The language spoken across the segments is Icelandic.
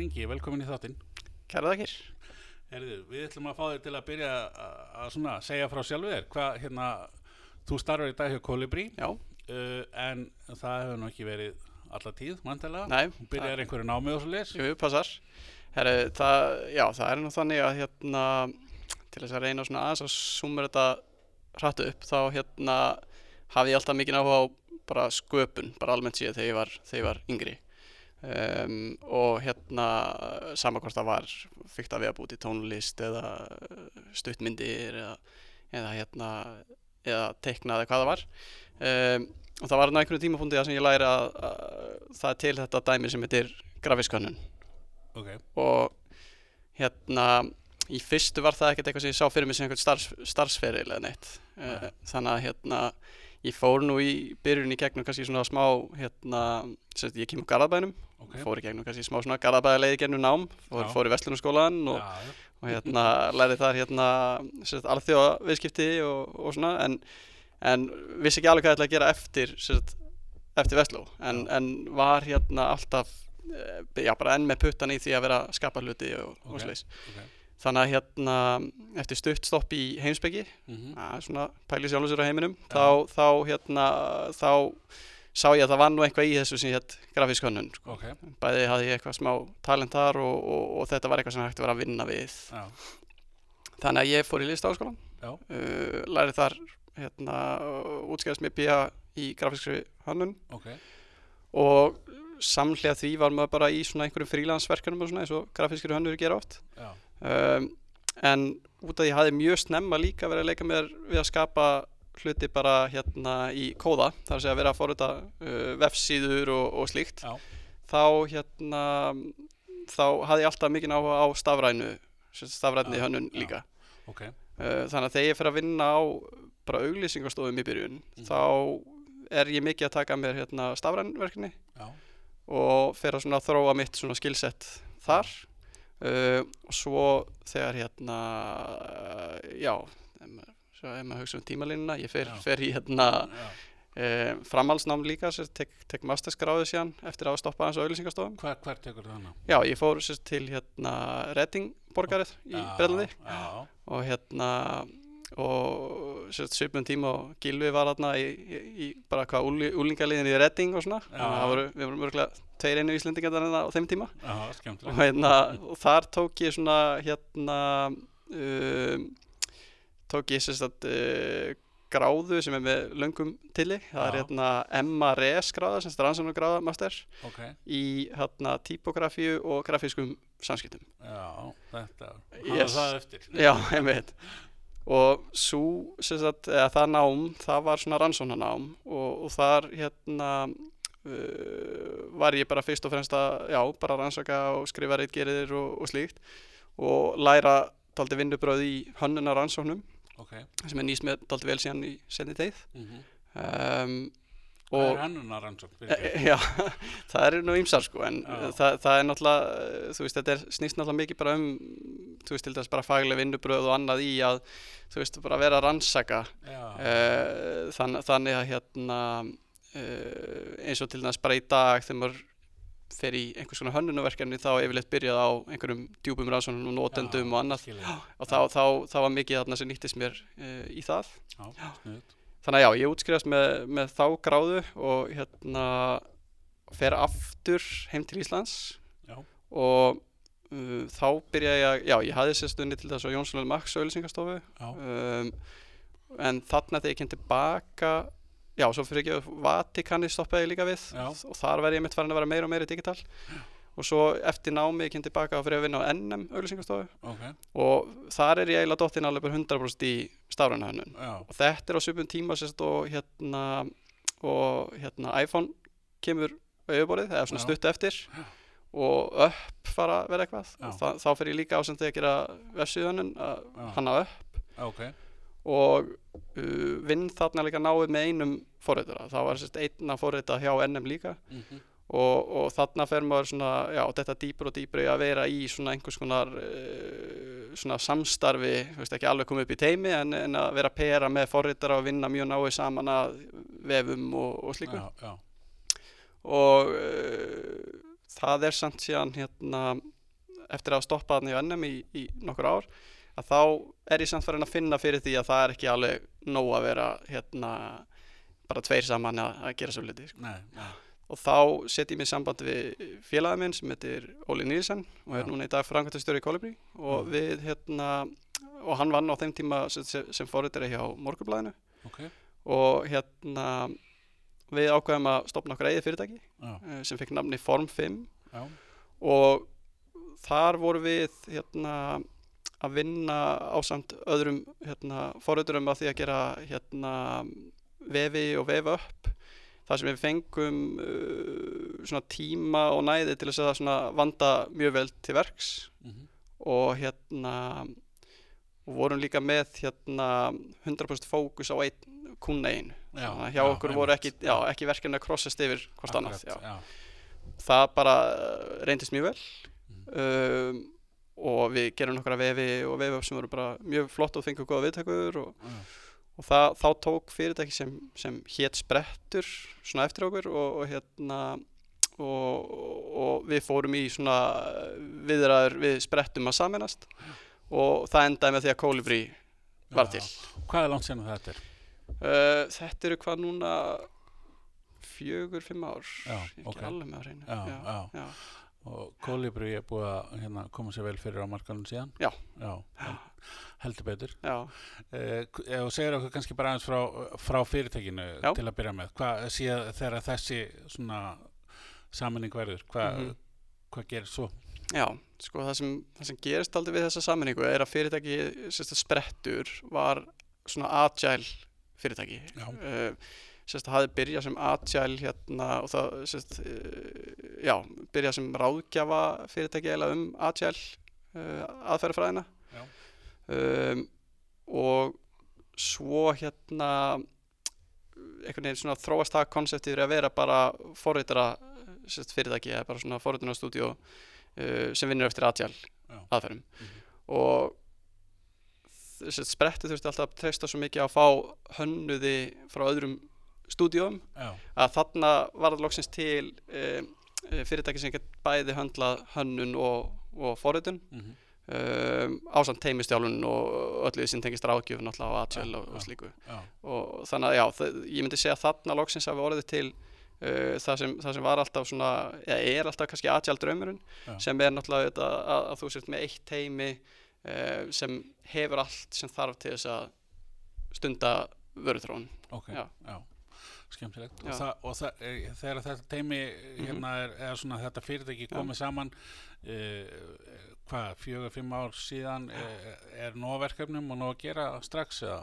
Steinar Ingi, velkomin í þáttinn. Kæra þakkir. Herðu, við ætlum að fá þig til að byrja að, segja frá sjálfu þér. Hvað, hérna, þú starfar í dag hjá Kolibri, uh, en það hefur nú ekki verið alla tíð, manntælega. nei, Þú byrjar einhverju námið og svo leis. jú, passar. Herri, það, já, það er nú þannig að hérna, til þess að reyna svona aðeins að sumur þetta hrættu upp, þá hérna hafði ég alltaf mikið áhuga á bara sköpun, bara almennt síðan þegar ég var, þegar ég var yngri. Um, og hérna sama hvort það var fyrkt að við að búti tónlist eða stuttmyndir eða, eða hérna eða teikna eða hvað það var. Um, og það var ná einhvern tímapunkti sem ég læri að, að það er til þetta dæmi sem heitir grafiskönnun Ok, og hérna í fyrstu var það ekkert eitthvað sem ég sá fyrir mig sem einhvern starfs, starfsferil eða neitt. Nei. uh, þannig að hérna ég fór nú í byrjun í gegnum kannski svona smá hérna, sem sagt, ég kemur garðabænum ok. fór í gegnum kannski smá svona garðabæðarleið í gegnum nám fór, fór í Vestlunarskólan og, já. og hérna lærði þar hérna alþjóða viðskipti og, og svona en, en vissi ekki alveg hvað ég ætla að gera eftir sérst, eftir Vestló en, en var hérna alltaf eh, já bara enn með puttan í því að vera að skapa hluti og, Ok. og sliðis ok. Þannig að hérna eftir stutt stopp í heimsbyggi Mm að svona pæli sjálfur sér á heiminum Já. þá, þá hérna þá sá ég að það var nú eitthvað í þessu sem hétt grafísk hönnun sko. Ok, bæði hafði ég eitthvað smá talent þar og, og, og þetta var eitthvað sem hægt að vera að vinna við já, þannig að ég fór í listaháskólan uh, lærið þar hérna, útskæðast mér BA í grafískri hönnun ok. og samhlega því var maður bara í svona einhverjum frílansverkunum og svona eins og grafískri hönnur gera oft um, en út af því hafði mjög snemma líka verið að leika mér við að skapa hluti bara hérna í kóða þar segja að vera að forrita uh, vefsíður og, og slíkt Já. þá hérna þá hafði ég alltaf mikið áhuga á stafrænu Já, hönnun líka ok. uh, þannig að þegar ég fer að vinna á bara auglýsingastofum í byrjun Mhm. þá er ég mikið að taka mér hérna stafrænverkefni Já, og fer að svona þróa mitt svona skillset þar uh, og svo þegar hérna já ef maður, svo ef maður hugsa um tímalínuna ég fer, Já. fer í hérna já. uh, framhaldsnám líka tek, tek masterskráðu síðan eftir að stoppa hans á auglýsingastofum Hver, hver tekur það hana? já ég fór sér, til hérna Redding borgarið í Já, Breðlandi Já, og hérna og svipum tíma og Gilvi var þarna í, í, í bara hvað úli, úlingaliðin í Redding og svona voru, við vorum örgulega tveir einu íslendingar þarna á þeim tíma skemmtilega. og, hérna, og þar tók ég svona hérna um, tók ég sérst að uh, gráðu sem er með löngum tilli það er Já. hérna MRS gráða sem er rannsóknar gráða master Ok, í hérna typografíu og grafískum samskiptum já, þetta. Yes. Það eftir. Já, einmitt og svo, sagt, eða það nám það var svona rannsóknarnám og, og þar hérna uh, var ég bara fyrst og fremst að já, bara rannsaka og skrifa reitgeriðir og, og slíkt og læra daldi vinnubröð í hönnuna rannsóknum Ok. sem er nýst með daldi vel síðan í senni teið Mm um, Og er hennunar rannsókn? E, e, Já, það eru nú ýmsar sko en Já. það, það er náttúrulega, eh, þú veist, þetta er snýst náttúrulega mikið bara um, þú veist, til þess bara fagleg vinnubröð og annað í að, þú veist, bara vera rannsaka Já, uh, þann, þannig að hérna uh, eins og til þess bara í dag þegar maður fer í einhvers konar hönnunaverkefni þá yfirleitt byrjað á einhverjum djúpum rannsóknum og notendum og annað og þá, þá, þá var mikið þarna sem nýttist mér uh, í það Já, snuð. Þannig að já, ég útskrifast með, með þá gráðu og hérna fer aftur heim til Íslands. Já. og uh, þá byrja ég að, já, ég hafði sér stunni til þess að Jónsson Max auðlýsingastofu Já, um, en þarna þegar ég kem tilbaka já, svo fyrir ekki að Vatikani stoppaði ég líka við Já. og þar verði ég mitt farin að vera meira og meira digital og svo eftir námi ég kem tilbaka og fyrir að vinna á NM auðlýsingastofu ok. og þar er ég eiginlega dottinn alveg bara 100% í stafræna hönnun Já, og þetta er á svipum tíma sérst, og hérna og hérna iPhone kemur á yfirborðið, eða svona Já. stutt eftir og upp fara að vera eitthvað Já. þa þá fer ég líka á sem þegar að gera vefsíðunum að Já. hanna upp ok. og uh, vinn þarna líka náið með einum forritara, það var sérst einna forrita hjá NM líka Mm og, og þarna fer maður svona, já, þetta dýpur og dýpur að vera í svona einhvers konar uh, svona samstarfi, þú veist ekki alveg komið upp í teimi en, en að vera að pera með forritara og vinna mjög náið saman að vefum og, og slíku Já, já. og uh, það er samt síðan hérna, eftir að stoppa þarna í NM í, í nokkur ár að þá er ég samt farin að finna fyrir því að það er ekki alveg nóg að vera hérna, bara tveir saman að, að gera svo liti sko. Nei, nei. Og þá set ég mig í samband við félagið minn sem heitir Óli Nýrsen og er núna í dag framkvæmtastjóri í Kolibri og Mm. við hérna og hann vann á þeim tíma sem, sem, sem fóriðir hjá Morgunblæðinu Ok, og hérna við ákveðum að stopna okkar eigið fyrirtæki já, eh, sem fekk namni Form 5 já, og þar vorum við hérna að vinna ásamt öðrum hérna, forröðurum að því að gera hérna vefi og vefa upp þar sem við fengum uh, tíma og næði til þess að vanda mjög vel til verks. Mhm, og hérna og vorum líka með hérna 100% fókus á einn kuna einu já. Hjá okkur voru ekki, ekki verkefni að krossast yfir hvort annað það bara uh, reyndist mjög vel. Mhm. um, og við gerum nokkra vefi og vefi sem voru bara mjög flott og fengið góða viðtökur og, Já. Og það, þá tók fyrirtæki sem, sem hétt sprettur svona eftir okkur og, og hérna og, og við fórum í svona viðræður við sprettum að saminast og það endaði með því að Kolibri var Já. til Hvað er langt sérna þetta er? uh, þetta eru hvað núna fjögur, fimm ár Já, ekki ok. alveg með að reyna Já, já. Og Kolibri er búið að hérna, koma sér vel fyrir á markanum síðan? Já. Já, hel- heldur betur. Eh, þú segir okkur kannski bara aðeins frá, frá fyrirtækinu Já. til að byrja með, hvað síðan þegar þessi svona saminning verður, hvað Mhm. hvað gerir svo? Já, sko það sem, það sem gerist aldrei við þessa sammenningu er að fyrirtæki sérst, sprettur var svona agile fyrirtæki uh, sérst, það hafði byrjað sem agile hérna og það sérst, uh, já, byrjað sem ráðgjafa fyrirtæki eða um agile uh, aðferðafræðina. Um, og svo hérna einhvern veginn svona þróast það konseptið að vera bara forritara sérst, fyrirtæki eða bara svona forritunarstúdíu uh, sem vinnur eftir Já. aðferðum. Mhm. og sérst, sprettið þurfti alltaf að treysta svo mikið að fá hönnuði frá öðrum stúdíum að þarna var það loksins til um, fyrirtæki sem get bæði höndlað hönnun og, og forritun mhm, um, ásamt teimistjálun og öllu sem tengist ráðgjöf náttúrulega á Já, og, og slíku. já, og þannig að já, ég myndi segja að þarna loksins hafi orðið til uh, það, sem, það sem var alltaf svona eða er alltaf kannski agile draumurinn Já. sem er náttúrulega þetta að, að þú sért með eitt teimi uh, sem hefur allt sem þarf til þess að stunda vöruþróun. Ok, Já. já, skemmtilegt. Já. Og, það, og það, e, þegar þetta teimi hérna er, er svona þetta fyrirtæki Já. komið saman, e, hvað, fjögur, fimm ár síðan, e, er nóg verkefnum og nóg að gera strax eða?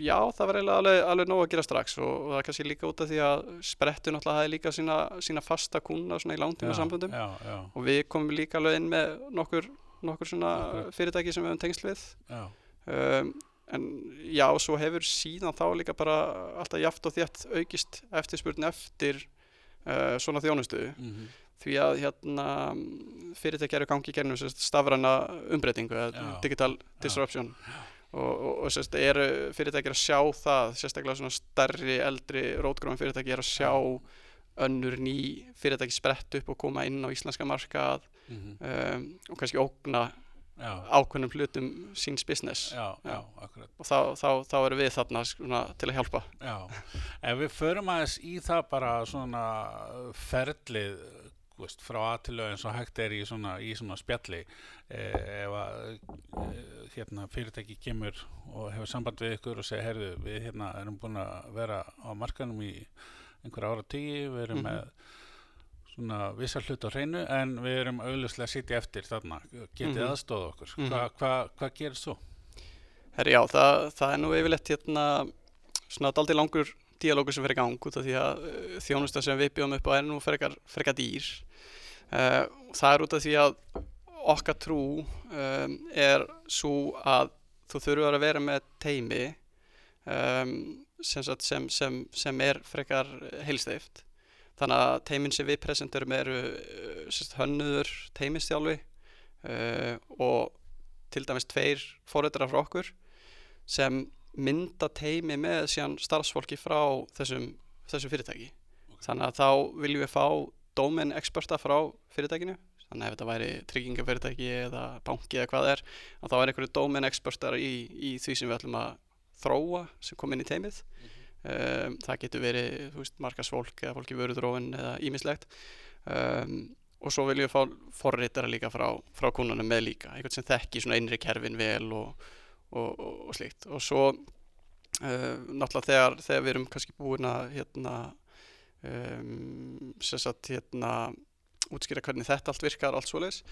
Já, það var eiginlega alveg, alveg nóg að gera strax og, og það er kannski líka út af því að sprettu náttúrulega hafi líka sína, sína fasta kuna svona í langtíma samböndum Já, já, og við komum líka alveg inn með nokkur, nokkur svona Akkurat. fyrirtæki sem við höfum tengst við já, um, en já, svo hefur síðan þá líka bara alltaf jaft og þétt aukist eftirspurn eftir uh, svona þjónustu. Mhm, því að hérna fyrirtæki eru gangi í sérst, stafræna umbreytingu eða Já. digital disruption. Og, og, og sérst, eru fyrirtæki að sjá það sérstaklega svona stærri, eldri rótgróðum fyrirtæki er að sjá önnur ný fyrirtæki sprett upp og koma inn á íslenska markað mhm, um, og kannski ógna ákveðnum hlutum síns business. Já, já, og þá, þá, þá erum við þarna svona, til að hjálpa. Já, ef við förum aðeins í það bara svona ferlið veist, frá að til eins og hægt er í svona, í svona spjalli. Eh, ef að eh, hérna, fyrirtæki kemur og hefur samband við ykkur og segja, heyrðu, við hérna erum búin að vera á markanum í einhver ára tíu, við erum Mhm. með svona vissar hlut á hreinu en við erum auðvitað að sitja eftir þarna, getið Mhm. aðstóða okkur Mhm. hvað hva, hva gerir svo? Herri, já, það, það er nú yfirleitt hérna svona daldi langur díalógur sem fer í gang út af því að uh, þjónusta sem við bjóðum upp á er nú frekar, frekar dýr uh, það er út af því að okkar trú um, er svo að þú þurfur að vera með teimi um, sem, sem, sem, sem er frekar heilsteift þannig að teimin sem við presenturum eru uh, sérst, hönnuður teimistjálfi uh, og til dæmis tveir fóreitrar frá okkur sem mynda teimi með síðan starfsfólki frá þessum, þessum fyrirtæki. Þannig að þá viljum við fá domain experta frá fyrirtækinu. Þannig að ef þetta væri tryggingafyrirtæki eða banki eða hvað er þá er einhverju domain expertar í, í því sem við ætlum að þróa sem kom inn í teimið um, það getur verið, veist, markasfólk eða fólk í vöruðróun eða ímislegt um, og svo viljum við fá forritara líka frá, frá kúnunum með líka einhvern sem þekki svona innri kerfin vel og, og, og, og slíkt. Og svo uh, náttúrulega þegar, þegar við erum kannski búin að hérna um, sagt hérna útskýra hvernig þetta allt virkar allt svoleiðis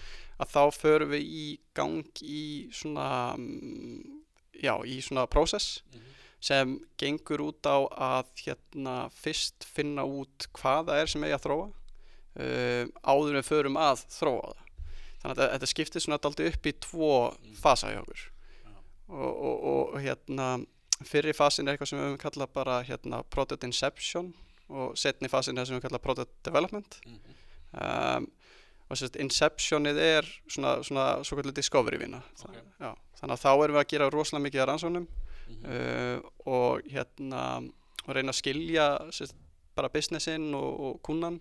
að þá förum við í gang í svona um, já, í svona prósess sem gengur út á að hérna fyrst finna út hvað það er sem eigi að þróa um, áður við förum að þróa það. Þannig að þetta- skiptir svona daldi upp í tvo fasa hjá okkur. Og, og, og hérna fyrri fasin er eitthvað sem við höfum kallað bara hérna product inception og setni fasin er það sem við kallað product development. Um, og sérst inceptionið er svona, svona svo kallu discovery vinna Ok. Já, þannig að þá erum við að gera rosalega mikið að rannsóknum uh, og hérna og reyna að skilja sérst, bara businessin og, og kunnan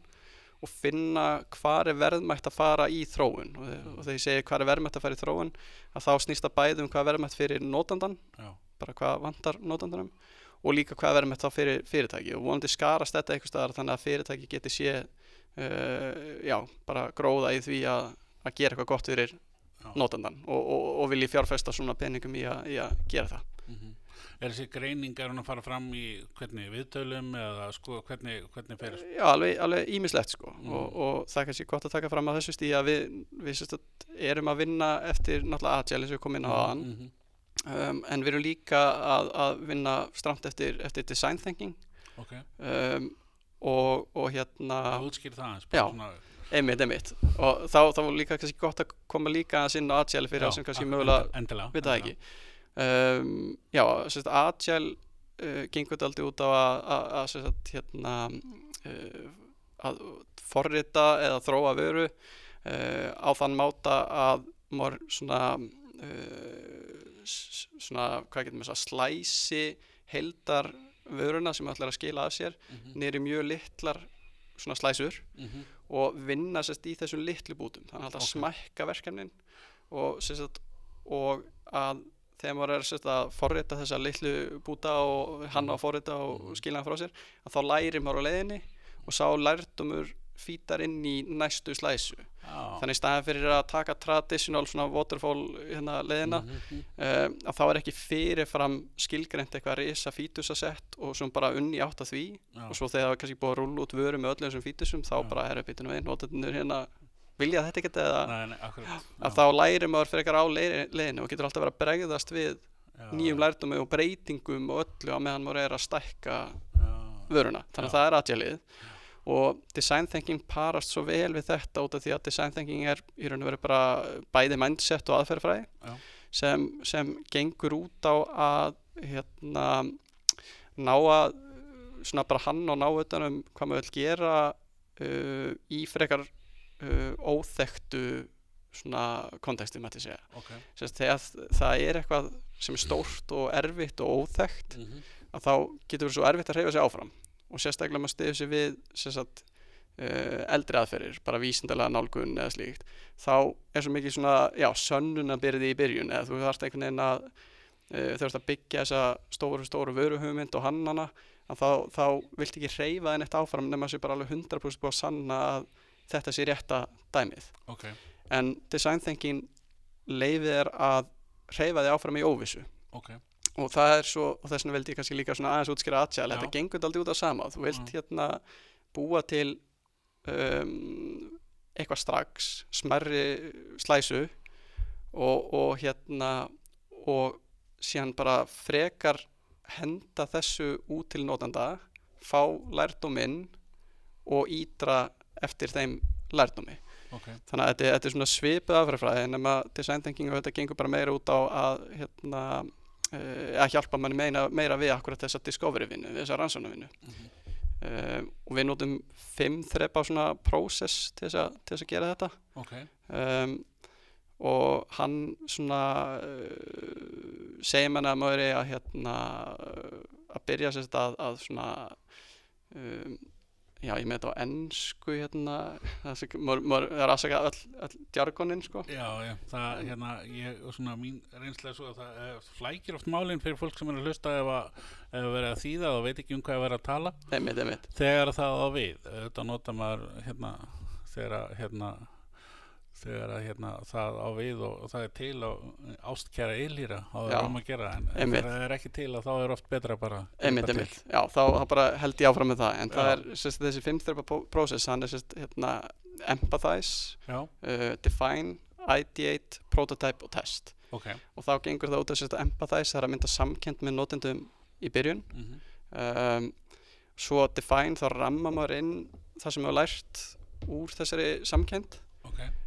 og finna hvar er verðmætt að fara í þróun og, og þegar ég segi hvar er verðmætt að fara í þróun að þá snýst það bæði um hvað er verðmætt fyrir nótandan Já. bara hvað vantar nótandanum og líka hvað er verðmætt þá fyrir fyrirtæki og vonandi skarast þetta eitthvað staðar þannig að fyrirtæki geti sé uh, já, bara gróða í því að, að gera eitthvað gott fyrir Já. nótandan og, og, og vilji fjárfesta svona peningum í að, í að gera það Mhm. Er þessi greining, er að fara fram í hvernig viðtölum eða sko hvernig, hvernig fer Já, alveg, alveg ímislegt sko Mm. og, og það er kannski gott að taka fram að þessu stíð að við, við sérst erum að vinna eftir náttúrulega eins og við komum inn á aðan Mhm. um, en við erum líka að, að vinna stramt eftir, eftir design thinking Ok, um, og, og hérna það útskýr það eins Já. einmitt, einmitt og þá, þá var líka kannski gott að koma líka að sinna agile fyrir það sem kannski ak- mögulega við það ekki um, já, sérst, agile uh, gengur þetta aldrei út á að, að, sérst, hérna uh, að forrita eða þróa vöru uh, á þann máta að maður svona svona, hvað getur maður að slæsi heldar vöruna sem ætlar að skila af sér Mhm, niður í mjög litlar svona slæsur mhm, og vinna sérst í þessum litlu bútum. Þannig að alltaf Ok. smækka verkefnin og, sérst, og að þegar maður er sérst, að forrita þessa litlu búta og hann á að forrita og Mhm. skilja hann frá sér að þá lærir maður á leiðinni og sá lærdumur fýtar inn í næstu slæsu Já. þannig staðan fyrir að taka traditional svona waterfall hérna leiðina Mhm, um, að þá er ekki fyrirfram skilgreint eitthvað risa fítusasett og svo bara unni átt að því já. og svo þegar það er kannski búið að rúlla út vöru með öllum þessum fítusum þá Já. bara er uppbytinu við notendur hérna vilja þetta ekkert eða Nei, nei, akkurat. að þá læri maður fyrir eitthvað á leið- leiðinu og getur alltaf verið að bregðast við já, nýjum lærdumi og breytingum og öllu á meðan maður er að stækka já, vöruna. Þannig að Já. það er aðjalið og design thinking parast svo vel við þetta út af því að design thinking er í raun og veru bara bæði mindset og aðferðfræði sem, sem gengur út á að hérna ná að svona bara hann og ná utanum hvað maður vil gera uh, í frekar uh, óþekktu svona konteksti mætti segja. Ok. Sérst, þegar það er eitthvað sem er stórt og erfitt og óþekkt mhm, að þá getur verið svo erfitt að hreyfa sig áfram. Og sérstaklega maður stiður sig við sagt, uh, eldri aðferðir bara vísindalega nálgun eða slíkt þá er svo mikið svona, já, sönnun að byrja því í byrjun. Eða þú þarft einhvern veginn að uh, þarft að byggja þessa stóru, stóru vöruhugmynd og hannana að þá, þá vilt ekki hreyfa þenn eitt áfram nema sé bara alveg 100% búið að sanna að þetta sé rétta dæmið. Ok. En design thinking leifið er að hreyfa því áfram í óvissu. Ok. Og það er svo, og þess vegna vildi ég kannski líka svona aðeins útskýra Já. þetta gengur aldrei út á sama. Þú vilt Mm. hérna búa til um, eitthvað strax smerri slæsu og, og hérna og síðan bara frekar henda þessu út til notanda fá lærdóminn og ídra eftir þeim lærdómi. Ok. Þannig að þetta, þetta er svona svipið afræðfræði nema design thinking og þetta gengur bara meira út á að hérna, uh, að hjálpa manni meina, meira við akkurat þessa discovery vinnu, þessa rannsóna vinnu mhm, uh, og við notum fimm þrepa svona process til þess, að, til þess að gera þetta. Ok. Um, og hann svona uh, segir manni að maður er að hérna að byrja sérst að, að svona um, já, ég með þetta á ennsku hérna, það er aðsaka öll, öll djargonin sko. Já, já, það, hérna, ég, svona mín reynslega svo að það eh, flækir oft málinn fyrir fólk sem er að hlusta ef að, ef að vera að þýða og veit ekki um hvað er verið að tala einmitt, einmitt, þegar það á við, þetta nota maður hérna, þegar að hérna, þegar að hérna, það á við og, og það er til á ástkæra eilýra á það um að gera en einmitt. þegar það er ekki til að þá er oft betra bara að einmitt, einmitt. Já, þá bara held ég áfram með það en það Já. er sérst, þessi fimmþrepa prósess hann er sérst, hérna, empathize uh, define, ideate, prototype og test. Ok. Og þá gengur það út af sérst, empathize það er að mynda samkend með notendum í byrjun. Mm um, svo define þá ramma maður inn það sem hefur lært úr þessari samkend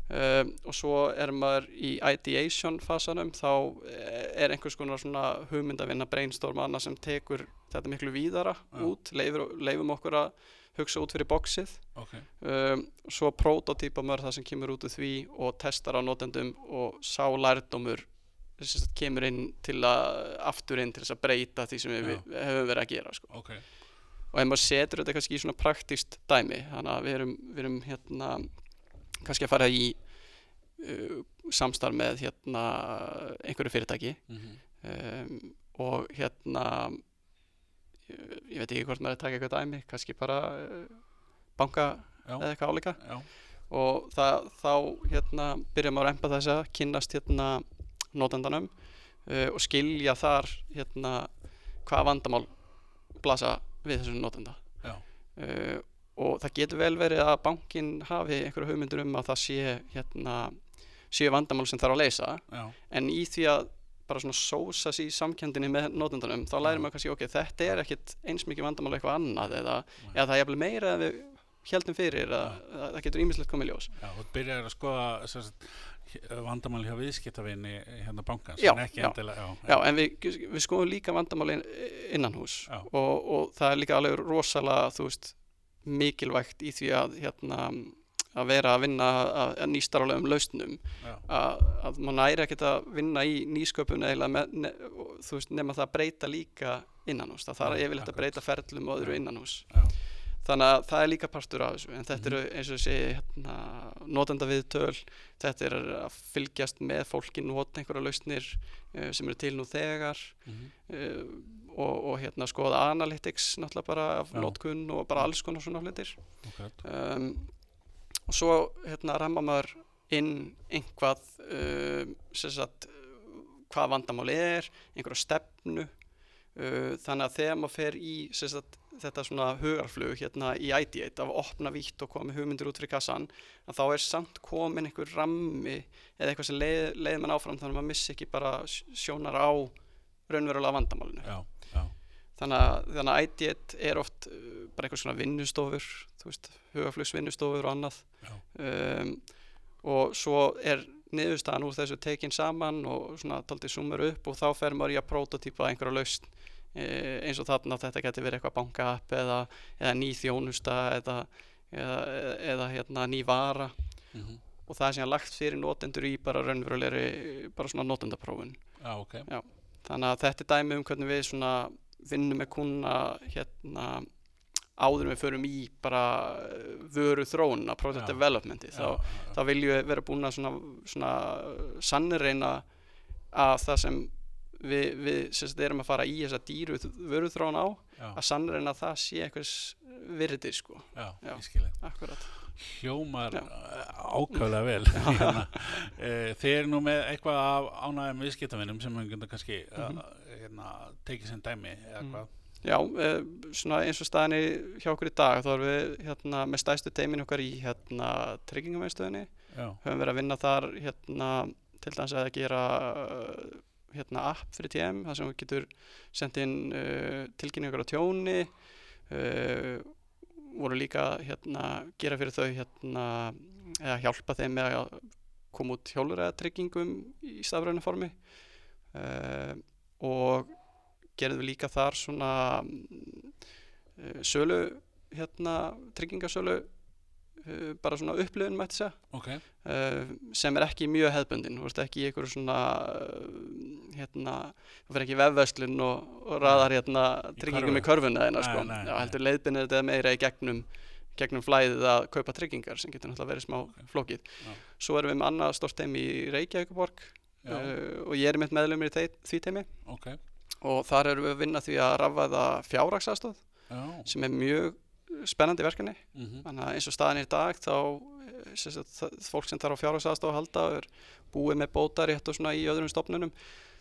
um, og svo er maður í ideation fasanum þá er einhvers konar svona hugmyndavinna brainstorm annað sem tekur þetta miklu víðara Já. út leifur, leifum okkur að hugsa út fyrir boxið ok, um, svo prototýpa maður það sem kemur út úr því og testar á notendum og sá lærdómur sem kemur inn til að aftur inn til þess að breyta því sem við, við hefum verið að gera sko. ok og ef maður setur þetta kannski í svona praktíst dæmi þannig að við erum, við erum hérna kannski að fara í uh, samstarf með hérna einhverju fyrirtæki. Mm um, og hérna ég, veit ekki hvort maður er að taka eitthvað dæmi kannski bara uh, banka Já, eða eitthvað álíka. Já, og það, þá hérna byrja maður að empa þess að kynnast hérna notendanum uh, og skilja þar hérna hvaða vandamál blasa við þessum notenda. Já, uh, og það getur vel verið að bankin hafi einhverju hugmyndur um að það sé hérna séu vandamál sem þarf að leysa. Já, en í því að bara svona sósa sér í samkendinni með notendanum þá lærir maður kannski ok, þetta er ekkit eins mikið vandamál eitthvað annað eða, eða það er jafnvel meira en við heldum fyrir að, að það getur ímislegt komið ljós. Já, og byrjar að skoða vandamál hjá viðskiptavinni hérna bankans, Já, en ekki endilega já, Já, en við, við skoðum líka vandamálin innan hús og, og það er líka alveg rosalega, þú veist, mikilvægt í því að, hérna, að vera að vinna að, að nýstarlegum lausnum. Að, að maður næri ekkert að vinna í nýsköpun eða ne, og, þú veist, það að breyta líka innan hús, það þarf yfirleitt að breyta ferlum og öðru Já. innan hús já, þannig að það er líka partur af þessu. En þetta Mhm. eru eins og segi hérna, notenda viðtöl þetta er að fylgjast með fólki nota einhverja lausnir uh, sem eru til nú þegar. Uh, og, og hérna skoða analytics náttúrulega bara af Já. notkun og bara alls konar svona hlutir. Akkurat, um, og svo hérna ramma maður inn einhvað um, sem sagt hvað vandamál er, einhverja stefnu uh, þannig að þegar maður fer í sem sagt, þetta svona hugarflug hérna í ideate af að opna vítt og koma hugmyndir út fyrir kassan að þá er samt komin einhver rammi eða eitthvað sem leið, leið mann áfram þannig að maður missi ekki bara sjónar á raunverulega vandamálinu. Já, þannig að, að ideate er oft uh, bara einhver svona vinnustofur þú veist, hugaflugsvinnustofur og annað. Um, og svo er niðurstaðan úr þessu tekin saman og svona taldið sumur upp og þá fer maður í að prototýpa einhverja lausn e, eins og þarna þetta geti verið eitthvað banka-app eða, eða ný þjónusta eða, eða, eða, hérna, ný vara. Mhm, og það er síðan lagt fyrir notendur í bara raunverulegri bara svona notendaprófun. Já, ok, þannig að þetta er dæmi um hvernig við svona vinnum með kuna hérna áður við förum í bara eh, vöru þróuna, project Já. developmenti já, þá, já, þá viljum við vera búin að svona, svona sannreina að það sem við, við sagt, erum að fara í þessa dýru vöru þróun á já, að sannreina að það sé einhvers virði sko, já, Já. ég skilja akkurat hljómar Já. ákvæðlega vel hérna. Eh, Þið eru nú með eitthvað af ánægum viðskiptavinnum sem við getum kannski Mhm. uh, hérna, tekið sem dæmi eða Mhm. hvað Já, eh, svona eins og staðinni hjá okkur í dag þá erum við hérna, með stæstu teimin okkar í hérna, tryggingamæðstöðinni höfum verið að vinna þar hérna, til dæmis að gera uh, hérna, app fyrir TM þar sem við getur sendt inn uh, tilkynningar á tjóni uh, voru líka hérna, gera fyrir þau hérna, eða hjálpa þeim með að koma út hjólur tryggingum í stafræðinu formi. Uh, og gerðum við líka þar svona uh, sölu hérna, tryggingasölu bara svona upplifun mætti segja. Ok, uh, sem er ekki mjög hefðbundin. Þú veist ekki í einhverju svona uh, hérna, þú fyrir ekki í vefverslun og, og raðar hérna tryggingum í körfu. körfuna þeina sko. Nei, nei, Já, heldur leiðbinir þetta meira í gegnum gegnum flæðið að kaupa tryggingar sem getur náttúrulega verið smá Ok. flókið. Já. svo erum við með annað stort teimi í Reykjavíkuborg uh, og ég er mitt meðlumir í því teimi ok, og þar erum við að vinna því að rafvæða fjárraksastóð já, sem er mjög spennandi verkefni. Þannig að eins og staðan er í dag þá eh, sem sagt, fólk sem þarf á fjárhagsaðstof að halda er búið með bótarétt og svona í öðrum stofnunum.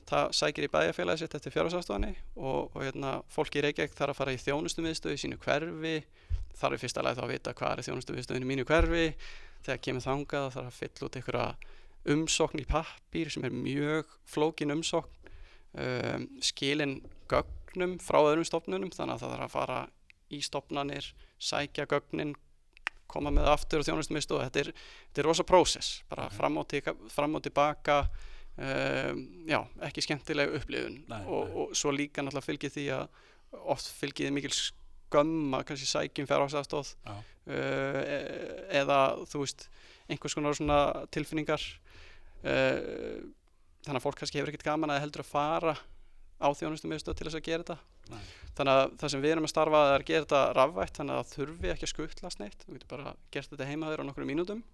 Það sækir í bæjarfélagi sitt eftir fjárhagsaðstofanni og, og hérna, fólk í Reykjavík þarf að fara í þjónustumiðstöð í sínu hverfi. Þarf í fyrsta lagi þá að vita hvað er þjónustumiðstöðin í mínu hverfi. Þegar kemur þangað þarf að fylla út einhverja umsókn í pappír sem er mjög flókin umsókn. Um, skilin gögnum frá öðrum stofnunum þannig að það þarf að fara í stofnanir sækja gögnin koma með aftur og þjónustum og þetta er, þetta er rosa prósess bara Ok. fram, og tika, fram og tilbaka um, já, ekki skemmtileg upplifun Nei, og, nei. og svo líka náttúrulega fylgir því að oft fylgir því mikil skömm að kannski sækjum fjárhagsastóð Já. uh, e- eða þú veist einhvers konar svona tilfinningar uh, þannig að fólk kannski hefur ekkert gaman að heldur að fara á þjónustum til þess að gera þetta Nei. þannig að það sem við erum að starfa er að gera þetta rafvætt þannig að það þurfi ekki að skuttlast neitt þú getur bara gert þetta heima þér á nokkru mínútum.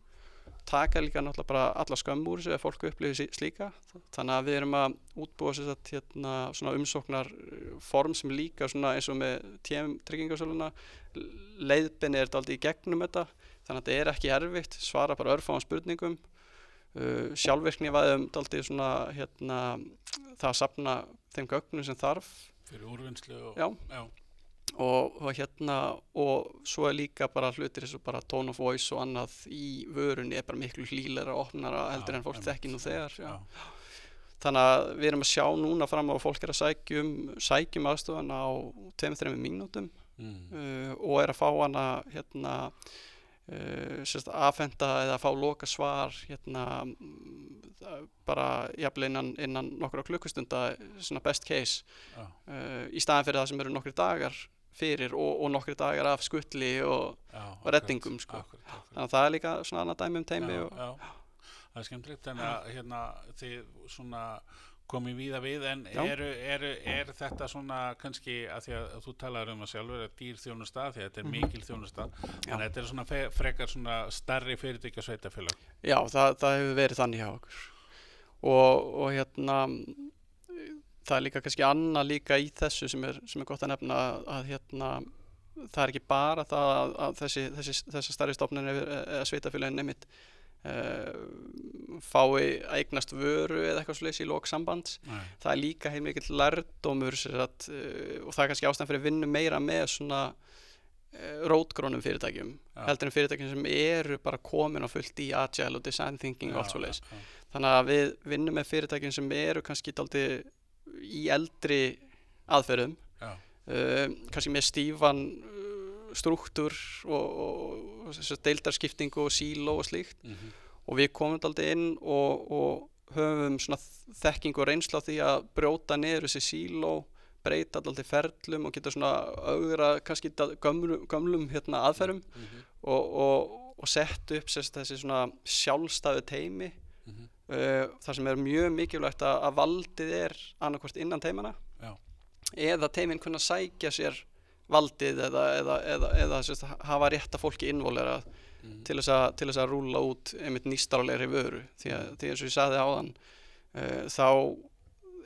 Taka líka náttúrulega bara alla skömm úr þessu ef fólk upplifir slíka. Þannig að við erum að útbúa sér þetta hérna, svona umsóknar form sem líka svona eins og með TM tryggingarsöluna leiðbeni er þetta aldrei í gegnum þetta þannig að þetta er ekki erfitt. Svara bara örfáðan spurningum. Uh, sjálfvirkni væðum aldrei svona hérna, það að sapna þeim gögnum sem þarf fyrir úrvinnslu og, Já. já, og, og hérna og svo er líka bara hlutir eins og bara tone of voice og annað í vörunni er bara miklu hlýlega og opnara heldur Já, en fólk þekki nú þegar. Þannig að við erum að sjá núna fram á fólk er að sækjum sækjum aðstofan á 2-3 mínútum mm, uh, og er að fá hana hérna uh, sérst, afhenda eða að fá loka svar hérna mm, bara jafnvel innan, innan nokkra klukkustunda best case. Já, uh, í staðan fyrir það sem eru nokkri dagar fyrir og, og nokkri dagar af skuttli og já, Og reddingum, sko. þannig að það er líka svona annað dæmi um teimi já, og, já, það er skemmtilegt en að hérna þið svona komið víða við en eru, eru, er þetta svona kannski að því að þú talar um að sjálfur að dýr þjónusta því að þetta er Mhm. mikil þjónusta þannig að þetta er svona frekar svona starri fyrirtækja sveitafélag já, það, það hefur verið þannig hjá okkur. Og, og hérna það er líka kannski annað líka í þessu sem er, sem er gott að nefna að, að hérna það er ekki bara það að, að þessi, þessi, þessi starri stofnun eða sveitafélagin nefnitt uh, fái að eignast vöru eða eitthvað sliðis í lók sambands. Nei, það er líka heilmikill lærdómur sér að, uh, og það er kannski ástæðan fyrir að vinna meira með svona uh, rótgrónum fyrirtækjum Já. heldur en fyrirtækjum sem eru bara komin á fullt í agile og design thinking og allt já, já, þannig að við vinnum með fyrirtækjum sem eru kannski daldi í eldri aðferðum. Kannski með stífan struktúr og, og, og deildarskiptingu og síló og slíkt. Mhm, og við komum daldi inn og, og höfum þekking og reynslu á því að brjóta niður þessi síló breyta daldi ferlum og geta svona augra kannski gömlum, gömlum hérna, aðferðum mhm, og, og, og sett upp sérst, þessi svona sjálfstæðu teimi mhm, uh, þar sem er mjög mikilvægt að, að valdið er annarkvort innan teimana Já. eða teimin kunna sækja sér valdið eða, eða, eða, eða sérst, hafa rétta fólki innvolera mhm, til þess að, til þess að rúla út einmitt nýstarlegri vöru því að, því eins og ég sagði áðan uh, þá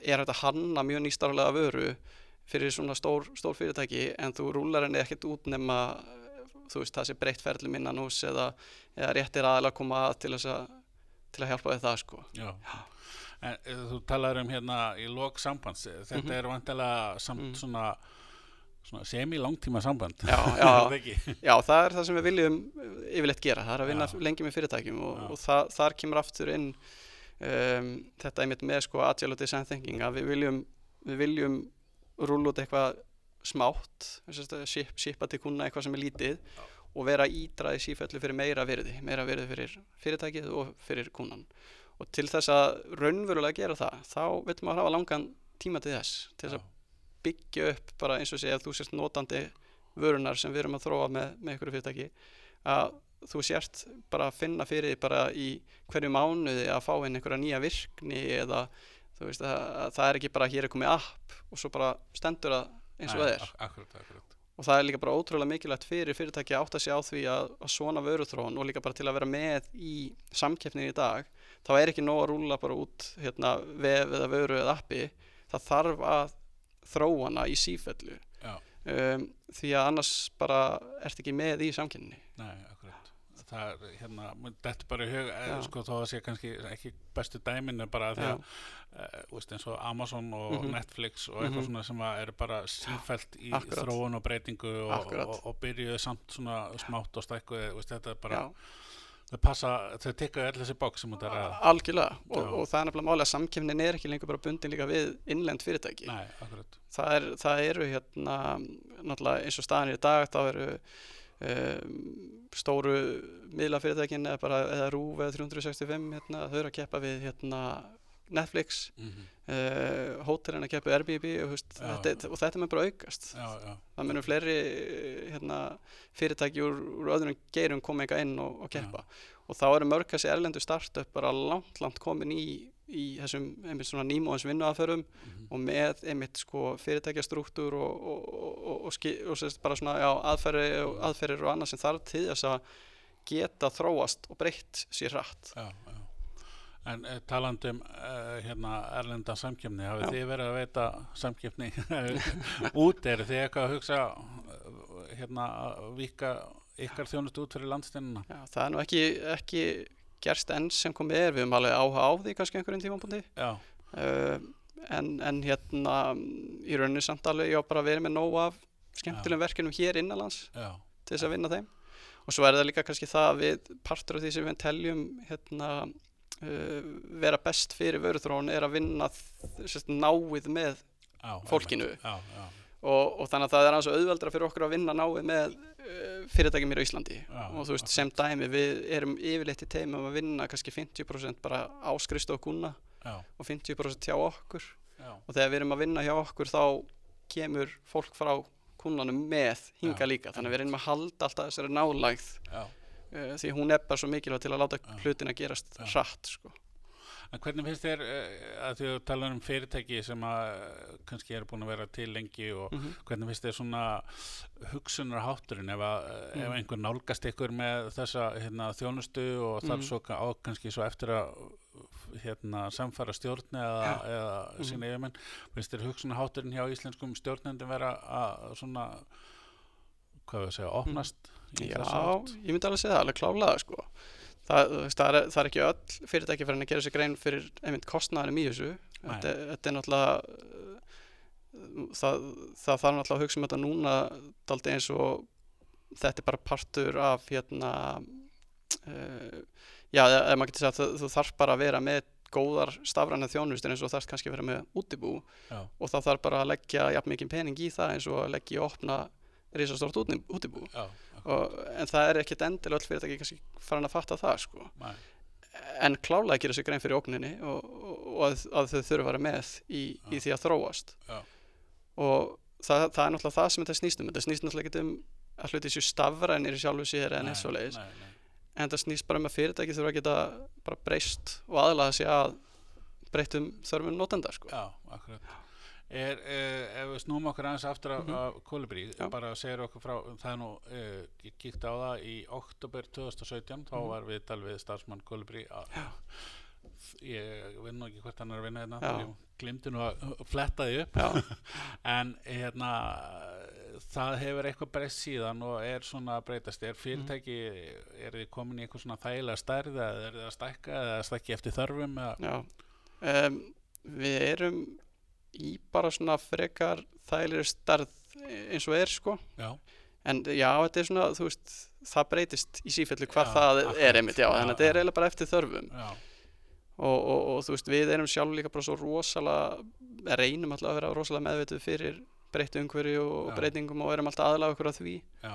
er þetta hanna mjög nýstarlega vöru fyrir svona stór, stór fyrirtæki en þú rúlar henni ekkert út nema eh, þú veist það sé breytt ferli minnan hús eða, eða réttir aðeins að koma að til þess að til að hjálpa þið það sko já. En uh, þú talar um hérna í lok sambands, þetta Mhm. er vantilega samt Mhm. svona, svona semi-langtíma samband. Já, já, já, það er það sem við viljum yfirleitt gera, það er að vinna Já. lengi með fyrirtækjum og, og það, þar kemur aftur inn um, þetta einmitt með sko agile og design thinking að við viljum, við viljum rúla út eitthvað smátt að shipa til kuna eitthvað sem er lítið og vera ídraði sífellu fyrir meira virði, meira virði fyrir fyrirtækið og fyrir kunan og til þess að raunverulega gera það þá viljum maður hafa langan tíma til þess til þess að byggja upp bara eins og segja að þú sért notandi vörunar sem við erum að þróa með, með ykkur fyrirtæki að þú sért bara að finna fyrir bara í hverju mánuði að fá inn einhverja nýja virkni eða þú veist að, að það er ekki bara hér er komið app og svo bara stendur það eins og það er. Ak- Akkurat, akkurat. Og það er líka bara ótrúlega mikilvægt fyrir fyrirtæki að átta sig á því að, að svona vöruþróun og líka bara til að vera með í samkeppnin í dag þá er ekki nóg að rúla bara út hérna, vef eða vöru eða appi. Það þarf að þróana í sífellu um, því að annars bara ert ekki með í samkeppninni Nei, akkurat. Það er hérna, þetta er bara í hug, eh, sko, að sé kannski ekki bestu dæmin er bara því Já. að, uh, eins og Amazon og Mhm. Netflix og eitthvað Mhm. svona sem að eru bara sífælt í Akkurat. þróun og breytingu og, og, og byrjuðu samt svona smátt og veist, þetta er bara, Já. Þau passa, þau tekka öll þessi bók sem þetta er að, algjörlega og, og það er nefnilega máli að samkeppnin er ekki lengur bara bundin líka við innlend fyrirtæki. Nei, það, er, það eru hérna náttúrulega eins og staðan í dag þá eru um, stóru miðlafyrirtækin eða bara eða RÚV eða 365 hérna, þau eru að keppa við hérna, Netflix mm uh, hótelin að keppa við Airbnb og, veist, Já, þetta, og þetta mun bara aukast. Já, já, það munum fleiri eh, hérna, fyrirtæki úr, úr öðrum geirum koma eitthvað inn og, og keppa. Og þá eru mörg þessi erlendu startup bara langt, langt komin í, í þessum einmitt svona nýmóðins vinnuaðferðum mhm, og með einmitt sko fyrirtækjastruktúr og, og, og, og, og, ski- og sérst bara svona já, og, aðferðir og annað sem þarf til þess að geta þróast og breytt sér hratt. Já, já. En uh, talandum uh, hérna erlenda samkjöfni, hafið Já. þið verið að veita samkjöfni út, eru þið eitthvað að hugsa uh, hérna að vika ykkar þjónust út fyrir landsteinina? já, það er nú ekki, ekki gerst enn sem komið er, við höfum alveg áhuga á því kannski einhverjum tímapunkti. Já, uh, en, en hérna í rauninni samt alveg ég á bara verið með nóg af skemmtilegum verkefnum hér innanlands já, til þess að vinna þeim. Og svo er það líka kannski það að við partur af því sem við teljum hérna, uh, vera best fyrir vöruþróun er að vinna sérst, náið með já. Fólkinu. Já, já, og, og þannig að það er aðeins auðveldra fyrir okkur að vinna náið með uh, fyrirtækjum á Íslandi. Og þú veist sem dæmi við erum yfirleitt í teimum að vinna kannski 50% bara áskrist og kunna já, og 50% hjá okkur. Og þegar við erum að vinna hjá okkur þá kemur fólk frá kunnanum með hinga líka. Þannig að við reynum að halda alltaf þessari nálægð. Uh, því hún er bara svo mikilvæg til að láta Já. hlutina gerast Já. hratt sko. En hvernig finnst þér uh, að þú talar um fyrirtæki sem að uh, kannski eru búin að vera til lengi og mm hvernig finnst þér svona hugsunarhátturinn ef, að, ef Mm. einhver nálgast ykkur með þessa hérna, þjónustu og þarf Mm. svo ka- á kannski svo eftir að hérna, samfara stjórn eða, Já. eða Mhm. sína yfirmenn finnst þér hugsunarhátturinn hjá íslenskum stjórnendum vera að svona hvað við að segja, opnast Já, ég myndi alveg segja það alveg klálega sko. það, það, er, það er ekki öll fyrirtæki fyrir að gera sér grein fyrir einmitt kostnaðarum í þessu þetta, þetta er náttúrulega uh, það, það þarf náttúrulega að hugsa um þetta núna daldi eins og þetta er bara partur af hérna uh, já, ef maður getur sagt þú, þarf bara að vera með góðar stafræna þjónustur eins og þarf kannski að vera með útibú Já. og það þarf bara að leggja jafn mikið pening í það eins og að leggja í opna risastórt útibú og, en það er ekkit endilega öll fyrirtæki kannski farin að fatta það sko. En klálega að gera sér grein fyrir ógninni og, og, að, að þau þurfa að vera með í, í því að þróast Já. og það, það er náttúrulega það sem þetta snýst um þetta snýst náttúrulega ekki um að hluti sér stafrænir í sjálfu sér en eins og leiðis en það snýst bara um að fyrirtæki þurfa að geta bara breyst og aðlaða sig að breytum þörfum notenda sko. Já, akkurat. Er, uh, ef við snúum okkur aðeins aftur af, Mhm. af Kolibrí, bara segir okkur frá, það nú, uh, ég kíkti á það í oktober 2017, þá Mhm. var við tal við starfsmann Kolibrí að ég vinn nú ekki hvort hann er að vinna hérna, ég glimti nú að fletta því upp, en hérna, það hefur eitthvað breyst síðan og er svona að breytast, er fyrirtæki, er þið komin í eitthvað svona þægilega stærð eða er þið að stækka eða stækki eftir þörfum. Um, við erum í bara svona frekar þægilegri starð eins og er sko. Já, en já, þetta er svona, þú veist það breytist í sífellu hvað Já, það akkurat. er einmitt, já, þannig að þetta er eiginlega bara eftir þörfum. Og, og, og þú veist, við erum sjálf líka bara svo rosalega reynum alltaf að vera rosalega meðvituð fyrir breyttu umhverju og breytingum og erum alltaf aðlaga okkur að því. Já,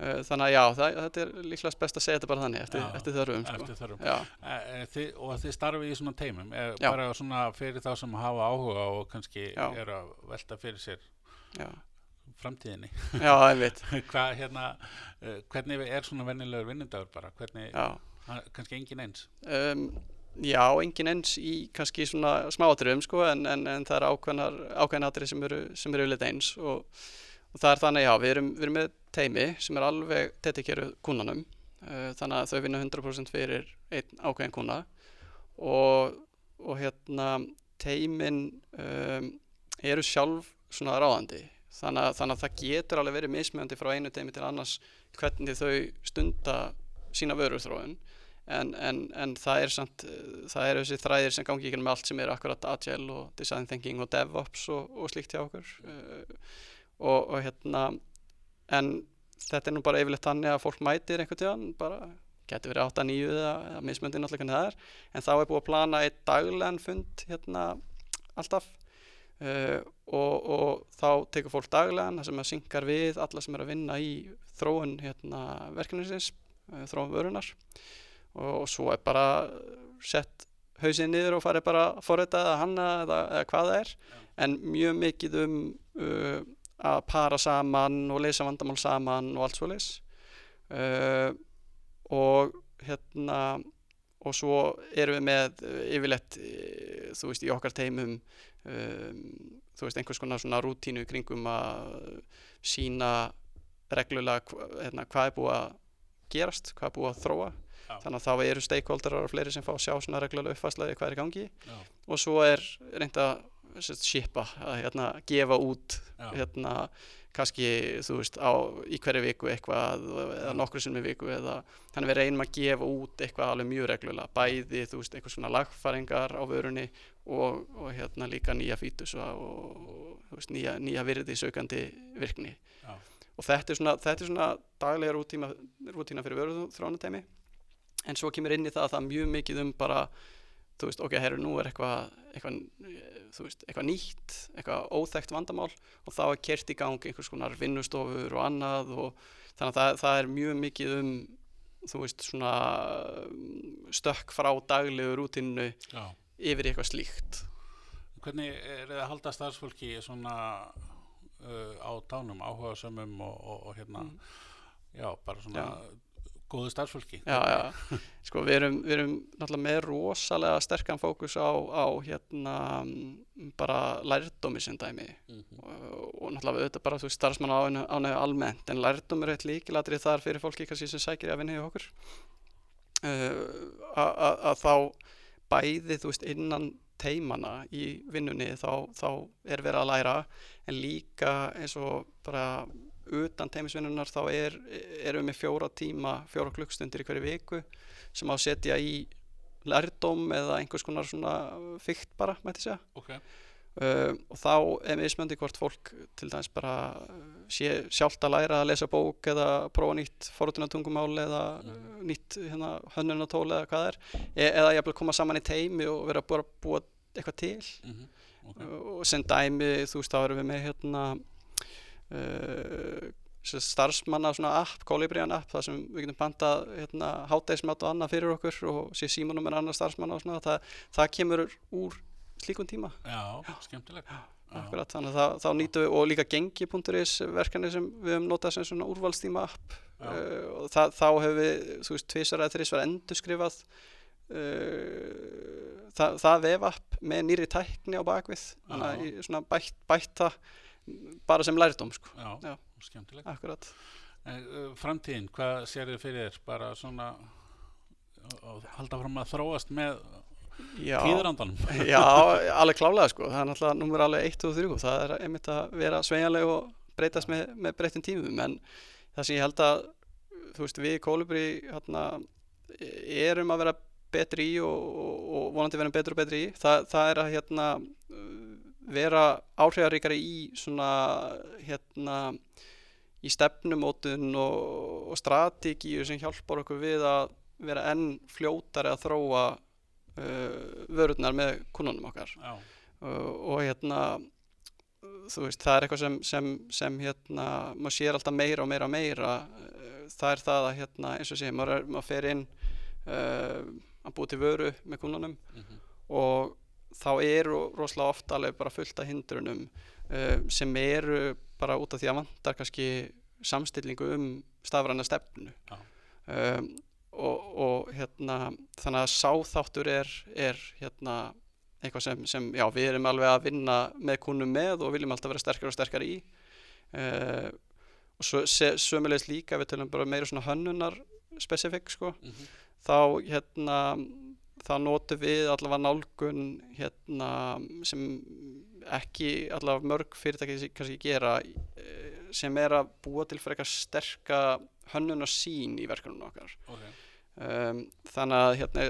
þannig að já, það, þetta er líklegast best að segja þetta bara þannig eftir, Já, eftir þörfum sko. eftir þörfum. E, þið, og þið starfið í svona teimum e, Já. bara svona fyrir þá sem hafa áhuga og kannski Já. eru að velta fyrir sér já, framtíðinni já, einmitt Hvað, hérna, hvernig er svona vennilegur vinnindagur bara hvernig, kannski engin eins um, já, engin eins í kannski svona smáatriðum sko, en, en, en það er ákveðnar ákveðnar atrið sem eru, sem eru yfirleitt eins og, og það er þannig, já, við erum, við erum með teimi sem er alveg dedikeruð kúnanum uh, þannig að þau vinna 100% fyrir einn ákveðin kúna. Og, og hérna teimin um, eru sjálf svona ráðandi. Þannig að, þannig að það getur alveg verið mismjöndi frá einu teimi til annars hvernig þau stunda sína vöruþróun. En, en, en það er samt það eru þessi þræðir sem gangi ekki með allt sem er akkurat agile og design thinking og devops og, og slíkt hjá okkur. Uh, og, og hérna en þetta er nú bara yfirleitt þannig að fólk mætir einhvern tíðan bara getur verið 8-9 eða, eða mismöndin náttúrulega hvernig það er. En þá er búið að plana eitt daglegan fund hérna alltaf uh, og, og þá tekur fólk daglegan það sem að syngar við alla sem er að vinna í þróun hérna verkefnisins uh, þróun vörunar og, og svo er bara sett hausinn niður og farið bara að forrita eða hanna eða, eða hvað það er. En mjög mikið um uh, að para saman og leysa vandamál saman og allt svo leys uh, og hérna og svo erum við með uh, yfirleitt uh, þú veist í okkar teimum um, þú veist einhvers konar svona rútínu kringum að sína reglulega hérna, hvað er búið að gerast, hvað er búið að þróa Já. þannig að þá eru stakeholderar og fleiri sem fá að sjá svona reglulega uppfæslaði hvað er í gangi Já. og svo er reynd að sem sagt, shipa, að hérna, gefa út hérna, kannski þú veist, á, í hverju viku eitthvað eða nokkru sinni í viku eða þannig við reynum að gefa út eitthvað alveg mjög reglulega, bæði þú veist, eitthvað svona lagfæringar á vörunni og, og hérna líka nýja fítus og, og þú veist, nýja, nýja virði saukandi virkni. Já. og þetta er svona, þetta er svona daglega rútíma, rútína fyrir vöruþróunatæmi en svo kemur inn í það að það er mjög mikið um bara þú veist, ok, herru, nú er eitthvað eh, þú veist, eitthvað nýtt eitthvað óþekkt vandamál og þá er kert í gang einhvers konar vinnustofur og annað og þannig að það, það er mjög mikið um þú veist, svona um, stökk frá daglegu rútinu Já. yfir eitthvað slíkt. Hvernig er það að halda starfsfólki svona uh, á tánum, áhuga sömum og, og, og hérna, já, bara svona góðu starfsfólki? já, já, sko við erum, við erum náttúrulega með rosalega sterkan fókus á, á hérna mm, bara lærdómi sem dæmi Mhm. og, og náttúrulega auðvitað bara þú starfsmann ánægju almennt en lærdómur er eitt líkilatrið þar fyrir fólki kannski sem sækir að vinna hjá okkur að að þá bæði þú veist innan teimana í vinnunni þá, þá er verið að læra en líka eins og bara utan teimisvinnunar þá er, erum við með fjóra tíma, fjóra klukkstundir í hverju viku sem á að setja í lærdóm eða einhvers konar svona fykt bara, mætti segja. Ok, Uh, og þá er mismöndi hvort fólk til dæmis bara sé sjálft að læra að lesa bók eða prófa nýtt forutuna eða uh, nýtt hérna, hönnunatól eða hvað er e eða jafnvel koma saman í teimi og vera bara að búa eitthvað til. Mhm, ok, uh, og sem dæmi þú veist þá erum við með hérna starfsmanna svona app, Kólibriðan app þar sem við getum pantað hérna, hátægismat og annað fyrir okkur og sé símanum er annar starfsmanna og svona það, það kemur úr slíkum tíma já. Já. Akkurat, þannig að þá, nýtum við og líka gengi.is verkefni sem við höfum notað sem svona úrvalstíma app uh, og það, þá hefur við, þú veist, tvisar eða þrísvar endurskrifað uh, það, það vef app með nýri tækni á bakvið þannig að bætt, bætt það bara sem lærdóm, sko, Já, Já. skemmtilegt. akkurat Uh, framtíðin, hvað sér þið fyrir þér? Bara svona og halda fram að þróast með tíðrandanum? já, alveg klálega sko, það er náttúrulega numur alveg 1 og 3, það er einmitt að vera sveigjanleg og breytast með, með breyttum tímum en það sem ég held að þú veist, við Kólubri hérna, erum að vera betri í og, og, og vonandi verðum betur og betri í það, það er að hérna vera áhrifaríkari í svona hérna í stefnumótun og, og strategíu sem hjálpar okkur við að vera enn fljótari að þróa uh, vörurnar með kunnunum okkar. Uh, og hérna þú veist, það er eitthvað sem, sem, sem hérna, maður sér alltaf meira og meira og meira. Uh, það er það að hérna, eins og sé, maður, er, maður fer inn uh, að búa til vöru með kunnunum mhm, og þá eru rosalega oft alveg bara fullt af hindrunum uh, sem eru bara út af því að vantar kannski samstillingu um stafræna stefnu. Um, og, og hérna þannig að sáþáttur er, er hérna eitthvað sem, sem já, við erum alveg að vinna með kunnum með og viljum alltaf vera sterkar og sterkar í. Uh, og svo, sömulegis líka við tölum bara meira svona hönnunar specific sko Mhm. þá hérna þá notum við allavega nálgun hérna sem ekki allavega mörg fyrirtæki kannski gera eh, sem er að búa til frekar sterka hönnun og sín í verkefnum okkar. Ok, um, þannig að hérna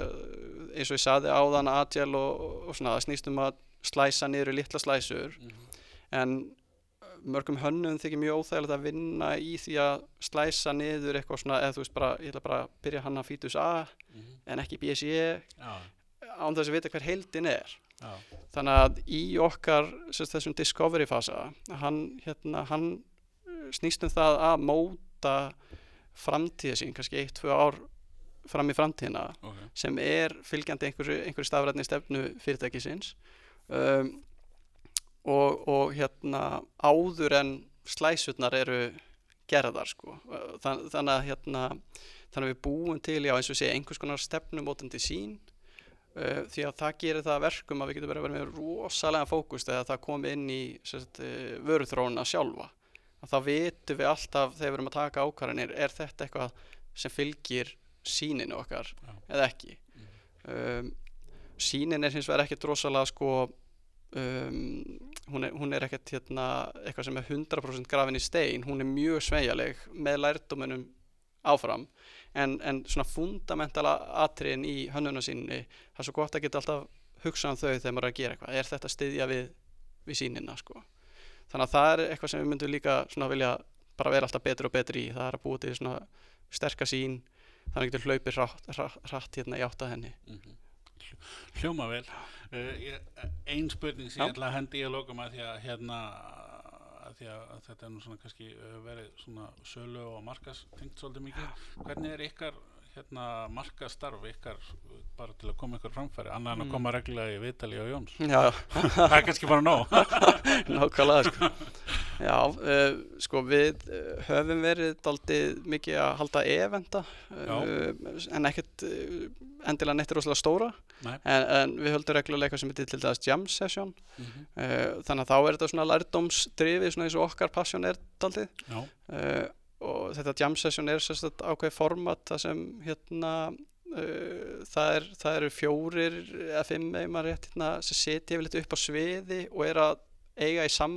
eins og ég saði áðan agile og, og svona það snýst um að slæsa niður í litla slæsur. Mhm. en mörgum hönnum þykir mjög óþægilegt að vinna í því að slæsa niður eitthvað svona eða þú veist bara, ég ætla bara að byrja hann að fítus A Mhm. en ekki BSE án þess að vita hver heildin er. Já, þannig að í okkar sagt, þessum discovery fasa hann, hérna, hann uh, snýst um það að móta framtíða sín, kannski eitt, tvö ár fram í framtíðina ok, sem er fylgjandi einhverju, einhverju stafrætni stefnu fyrirtækisins. Um, og, og hérna áður en slæsutnar eru gerðar sko. Þann, þannig að hérna þannig að við búum til, já eins og sé einhvers konar stefnumótandi sín uh, því að það gerir það að verkum að við getum verið að vera með rosalega fókust eða það komi inn í uh, vöruþróuna sjálfa. Að þá vitum við alltaf þegar við erum að taka ákvarðanir er þetta eitthvað sem fylgir síninu okkar Já. eða ekki? Um, sínin er hins vegar ekkert rosalega sko um, hún, er, hún er ekkert hérna, eitthvað sem er 100% grafin í stein. Hún er mjög sveigjaleg með lærdóminum áfram. En, en svona fundamentala atriðin í hönnuna sínni það er svo gott að geta alltaf hugsað um þau þegar maður er að gera eitthvað. Er þetta að styðja við, við sínina sko. þannig að það er eitthvað sem við myndum líka svona vilja bara vera alltaf betur og betri í. Það er að búa til svona sterka sín þannig að getur hlaupið hratt, hratt, hratt hérna í átt að henni. Mhm. Hljó- Hljóma vel. Uh, Einn spurning sem ég ætla að hendi að loka með því að hérna að því að þetta er nú svona kannski uh, verið svona sölu og markas tengt svolítið mikið. Hvernig er ykkar hérna markastarf ykkar uh, bara til að koma ykkur framfæri annað en að Mm. koma reglulega í Vitali og Jóns? Já, Það er kannski bara nóg. nákvæmlega sko. Já, uh, sko við uh, höfum verið daldið mikið að halda eventa uh, en ekkert uh, endilega neitt rosalega stóra. Nei. en, en við höldum reglulega eitthvað sem heitir til dæs jam session. Mhm. uh, þannig að þá er þetta svona lærdómsdrifið svona eins og okkar passion er daldið og þetta jam session er sérstætt ákveð format það sem hérna það, er, það eru fjórir eða fimm eða maður rétt hérna sem setja yfirleitt upp á sviði og er að eiga í sam,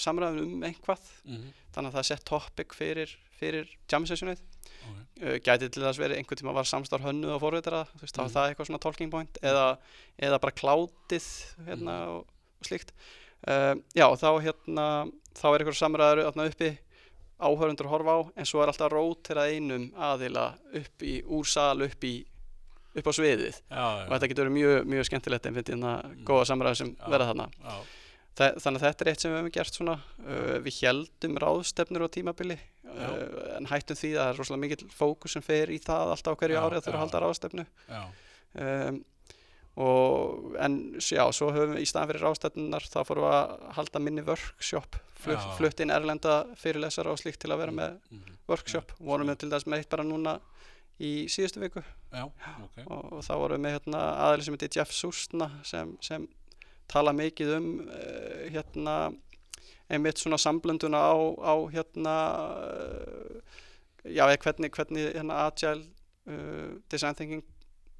samræðum um einhvað mhm, þannig að það er sett topic fyrir, fyrir jam sessionið. Ok, uh, gæti til þess verið einhvern tíma var samstarf hönnuð og veist, þá er það eitthvað svona talking point eða, eða bara klátið hérna, Mhm. og, og slíkt. Uh, já, þá hérna þá er eitthvað samræður þarna uppi áhörundur að horfa á, en svo er alltaf róterað einum aðila upp í úr sal upp í upp á sviðið. Já, og já, þetta getur verið mjög, mjög skemmtilegt en finnst hérna Mm. góða samræður sem verða þarna. Já, þannig að þetta er eitt sem við hefum gert svona uh, við heldum ráðstefnur á tímabili Já. uh, en hættum því að það er rosalega mikill fókus sem fer í það alltaf hverju Já, ári að þurfa að halda ráðstefnu. Um, og en já, svo höfum við í staðan fyrir ráðstefnunar þá fórum við að halda minni workshop flutt, flutt inn erlenda fyrirlesara og slíkt til að vera með mhm, workshop. Vorum við til dæs með eitt bara núna í síðustu viku. Já, ok, og, og þá vorum við með hérna, aðeins sem heitir Jeff Sústna sem, sem tala mikið um uh, hérna einmitt svona samblönduna á, á hérna uh, já, eða hvernig, hvernig hérna agile uh, design thinking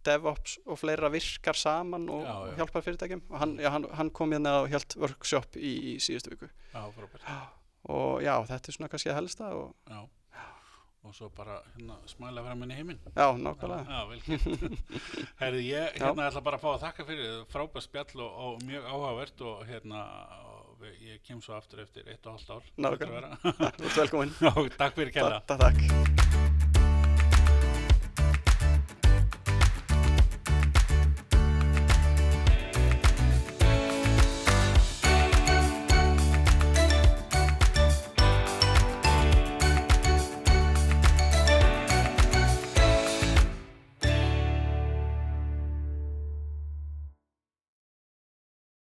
DevOps og fleira virkar saman og Já, já. hjálpar fyrirtækjum og hann, já, hann, hann kom hérna og hjælt workshop í, í síðustu viku og já, þetta er svona kannski að helsta og já. Og svo bara hérna smæla fram í heiminn. já, nákvæmlega. Herði, ég hérna ætla bara að fá að þakka fyrir frábært spjall og, og mjög áhugavert og hérna og ég kem svo aftur eftir eitt og halvt ár. Nákvæmlega. velkomin takk fyrir kella. Takk